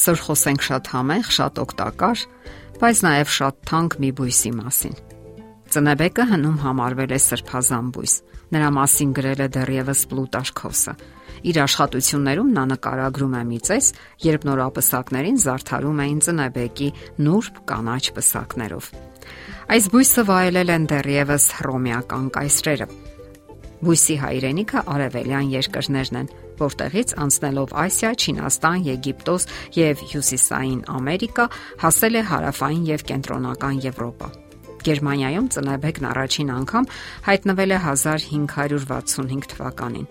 Այսօր խոսենք շատ համեղ, շատ օգտակար, բայց նաև շատ թանկ մի բույսի մասին։ Ծնեբեկը հնում համարվել է սրբազան բույս։ Նրա մասին գրել է դեռևս Պլուտարքոսը։ Իր աշխատություններում նա նկարագրում է մի ծես, երբ նորապսակներին զարդարում էին ծնեբեկի նուրբ կանաչ պսակներով։ Այս բույսը վայելել են դեռևս հռոմեական կայսրերը։ Բույսի հայրենիքը արևելյան երկրներն են, որտեղից անցնելով Ասիա, Չինաստան, Եգիպտոս եւ Հյուսիսային Ամերիկա հասել է հարավային եւ կենտրոնական Եվրոպա։ Գերմանիայում ծնեբեկն առաջին անգամ հայտնվել է 1565 թվականին։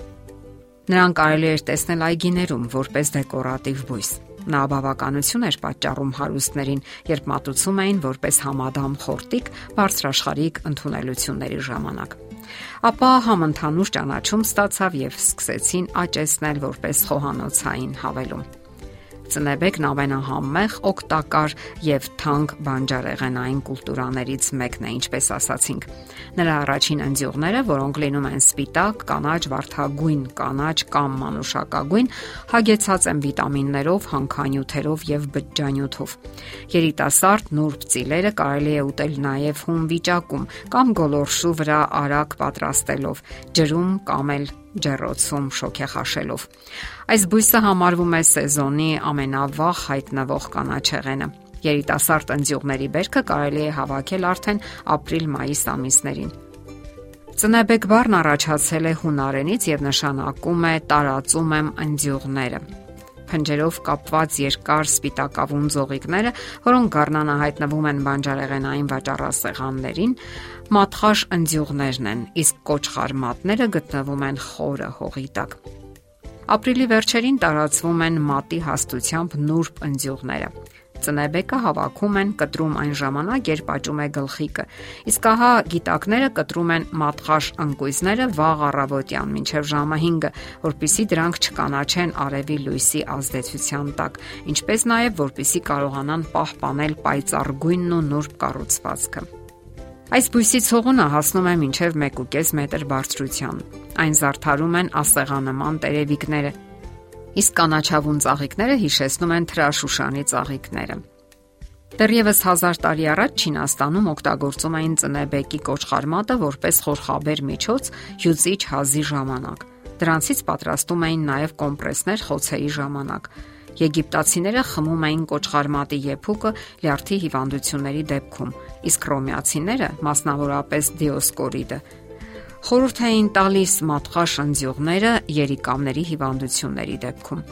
Նրան կարելի էր տեսնել այգիներում որպես դեկորատիվ բույս։ Նա բավականություն էր պատճառում հարուստներին, երբ մատուցում էին որպես համադամ խորտիկ բարձրաշխարհիկ ընդունելությունների ժամանակ ապա համընդհանուր ճանաչում ստացավ եւ սկսեցին աճեցնել որպես խոհանոցային հավելում։ Ծնեբեկն ամենահամեղ, օգտակար եւ թանկ բանջարեղենային կուլտուրաներից մեկն է, ինչպես ասացինք։ Նրա առաջին ընձյուղները, որոնք լինում են սպիտակ, կանաչ, վարդագույն, կանաչ կամ մանուշակագույն, հագեցած են վիտամիններով, հանքանյութերով եւ բջջանյութով։ Երիտասարդ նուրբ ծիլերը կարելի է ուտել նաեւ հում վիճակում կամ գոլորշու վրա արագ պատրաստելով, ջրում կամ էլ ջեռոցում շոքեխաշելով։ Այս բույսը համարվում է սեզոնի ամենավաղ հայտնվող կանաչեղենը։ Երիտասարդ ընձյուղների բերքը կարելի է հավաքել արդեն ապրիլ-մայիս ամիսներին։ Ծնեբեկ բառն առաջացել է հունարենից եւ նշանակում է տարածում եմ ընձյուղները փնջերով կապված երկար սպիտակավուն ձողիկները, որոնք գառնանը հայտնվում են բանջարեղենային վաճառասեղաններին, մատխաշ ընձյուղներն են, իսկ կոճղար մատները գտնվում են խորը հողի տակ։ Ապրիլի վերջերին տարածվում են մատի հաստությամբ նուրբ ընձյուղները։ Ծնեբեկը հավաքում են կտրում այն ժամանակ, երբ աճում է գլխիկը։ Իսկ ահա գիտակները կտրում են մատխաշ ընկույզները վաղ առավոտյան մինչև ժամը 5-ը, որpիսի դրանք չկանաչեն արևի լույսի ազդեցության տակ, ինչպես նաև որpիսի կարողանան պահպանել պայծառ գույնն ու նուրբ կառուցվածքը։ Այս բույսի ցողունը հասնում է մինչև 1.5 մետր բարձրության։ Այն զարդարում են ասեղանման տերևիկները, իսկ կանաչավուն ծաղիկները հիշեցնում են թրաշուշանի ծաղիկները։ Դեռևս 1000 տարի առաջ Չինաստանում օգտագործում էին ծնեբեկի կոճղարմատը որպես խորխաբեր միջոց հյուծիչ հազի ժամանակ։ Դրանցից պատրաստում էին նաև կոմպրեսներ խոցերի ժամանակ։ Եգիպտացիները խմում էին կոճղարմատի եփուկը լյարդի հիվանդությունների դեպքում, իսկ ռոմեացիները, մասնավորապես Դիոսկորիդը, խորհուրդ էին տալիս մատխաշ ընձյուղները երիկամների հիվանդությունների դեպքում։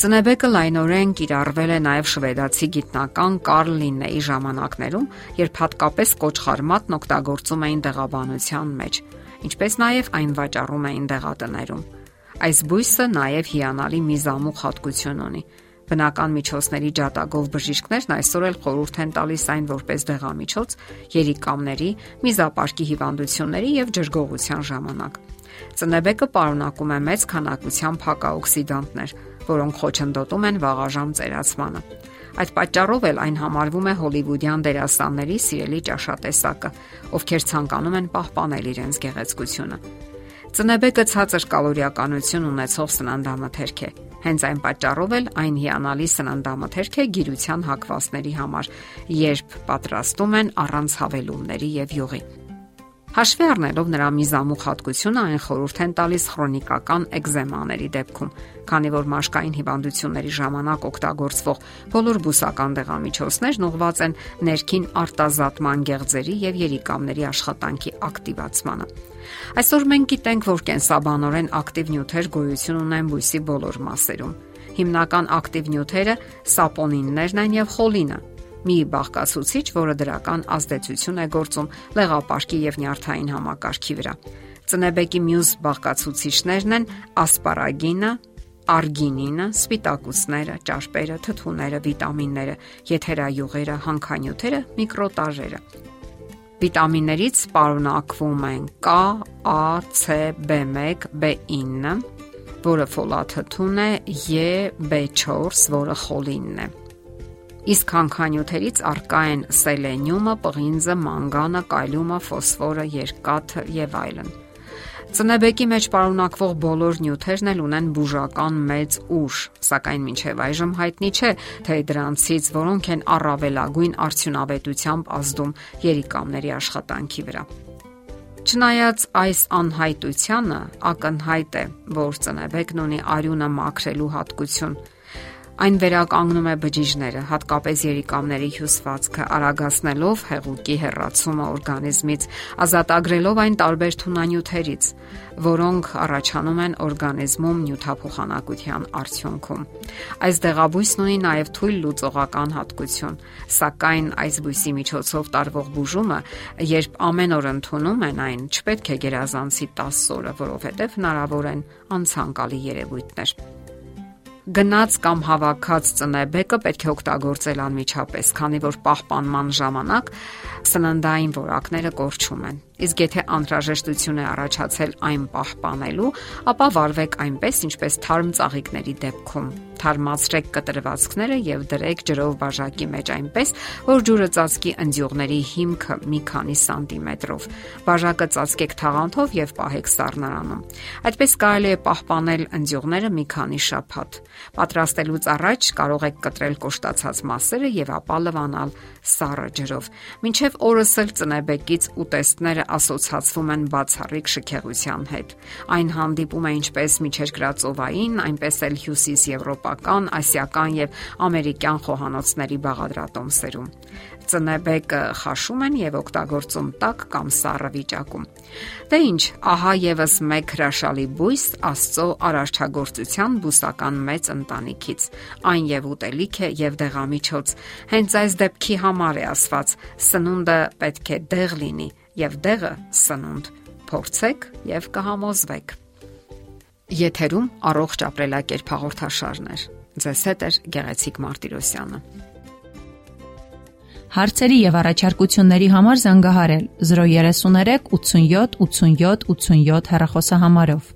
Ծնեբեկը լայնորեն կիրառվել է նաև շվեդացի գիտնական Կարլ Լիննեի ժամանակներում, երբ հատկապես կոճղարմատն օգտագործում էին դեղաբանության մեջ, ինչպես նաև այն վաճառում էին դեղատներում։ Այս բույսը նաև հիանալի միզամուխ հատկություն ունի։ Բնական միջոցների ջատագով բժիշկներն այսօր էլ խորհուրդ են տալիս այն որպես դեղամիջոց երիկամների, միզապարկի հիվանդությունների եւ ջրգողության ժամանակ։ Ծնեբեկը պարունակում է մեծ քանակությամբ հակաօքսիդանտներ, որոնք խոչընդոտում են վաղաժամ ծերացմանը։ Այդ պատճառով էլ այն համարվում է հոլիվուդյան դերասանների սիրելի ճաշատեսակը, ովքեր ցանկանում են պահպանել իրենց գեղեցկությունը։ Ծնեբեկը ցածր կալորիականություն ունեցող սննդամթերք է։ Հենց այն պատճառով էլ այն հիանալի սննդամթերք է գիրության հակվածների համար, երբ պատրաստում են առանց հավելումների եւ յուղի։ Հաշվի առնելով նրա միզամուխ հատկությունը այն խորհուրդ են տալիս քրոնիկական էկզեմաների դեպքում, քանի որ մաշկային հիվանդությունների ժամանակ օգտագործվող բոլոր բուսական դեղամիջոցներն ուղղված են ներքին արտազատման գեղձերի եւ երիկամների աշխատանքի ակտիվացմանը։ Այսօր մենք գիտենք, որ կենսաբանորեն ակտիվ նյութեր գոյություն ունեն բույսի բոլոր մասերում։ Հիմնական ակտիվ նյութերը սապոնիններն են եւ խոլինը, մի բաղկացուցիչ, որը դրական ազդեցություն է գործում լեղապարկի եւ նյարդային համակարգի վրա։ Ծնեբեկի մյուս բաղկացուցիչներն են ասպարագինը, արգինինը, սպիտակուցները, ճարպերը, թթուները, վիտամինները, եթերայուղերը, հանքանյութերը, միկրոտաժերը։ Վիտամիններից պարունակվում են K, A, C, B1, B9, որը ֆոլաթթուն է, E, B4, որը խոլինն է։ Իսկ հանքանյութերից արկա են սելենիումը, պղինձը, մանգանը, կալիումը, ֆոսֆորը, երկաթը եւ այլն։ Ծնեբեկի մեջ պարունակվող բոլոր նյութերն էլ ունեն բուժական մեծ ուժ, սակայն մինչև այժմ հայտնի չէ, թե դրանցից որոնք են առավելագույն արդյունավետությամբ ազդում երիկամների աշխատանքի վրա։ Չնայած այս անհայտությանը, ակնհայտ է, որ ծնեբեկն ունի արյունը մաքրելու հատկություն Այն վերականգնում է բջիջները, հատկապես երիկամների հյուսվածքը, արագացնելով հեղուկի հեռացումը օրգանիզմից, ազատագրելով այն տարբեր թունանյութերից, որոնք առաջանում են օրգանիզմում նյութափոխանակության արդյունքում։ Այս դեղաբույսն ունի նաև թույլ լուծողական հատկություն, սակայն այս բույսի միջոցով տարվող բուժումը, երբ ամեն օր ընդունում են այն, չպետք է գերազանցի 10 օրը, որովհետև հնարավոր են անցանկալի երևույթներ գնաց կամ հավաքած ծնեբեկը պետք է օգտագործել անմիջապես, քանի որ պահպանման ժամանակ սննդային որակները կորչում են։ Իսկ եթե անհրաժեշտություն է առաջացել այն պահպանելու, ապա վարվեք այնպես, ինչպես թարմ ծաղիկների դեպքում։ Թարմացրեք կտրվածքները եւ դրեք ջրով բաժակի մեջ այնպես, որ ջուրը ծածկի ընձյուղների հիմքը մի քանի սանտիմետրով։ Բաժակը ծածկեք թաղանթով եւ պահեք սառնարանում։ Այդպես կարելի է պահպանել ընձյուղները մի քանի շաբաթ։ Պատրաստելուց առաջ կարող եք կտրել կոշտացած մասերը եւ ապա լվանալ սառը ջրով։ Մինչև օրս էլ ծնեբեկից ուտեստները ասոցացվում են բացառիկ շքեղության հետ։ Այն հանդիպում է ինչպես միջերկրածովային, այնպես էլ հյուսիս եվրոպական, ասիական եւ ամերիկյան խոհանոցների բաղադրատոմսերում ծնեբեկը խաշում են եւ օգտագործում տաք կամ սառը վիճակում։ Դե ինչ, ահա եւս մեկ հրաշալի բույս Աստծո արարչագործության բուսական մեծ ընտանիքից։ Այն եւ ուտելիք է եւ դեղամիջոց։ Հենց այս դեպքի համար է ասված. սնունդը պետք է դեղ լինի եւ դեղը սնունդ։ Փորձեք եւ կհամոզվեք։ Եթերում առողջ ապրելակերպ հաղորդաշարներ։ Ձեզ հետ է Գեղեցիկ Մարտիրոսյանը։ Հարցերի եւ առաջարկությունների համար զանգահարել 033 87 87 87 հեռախոսահամարով։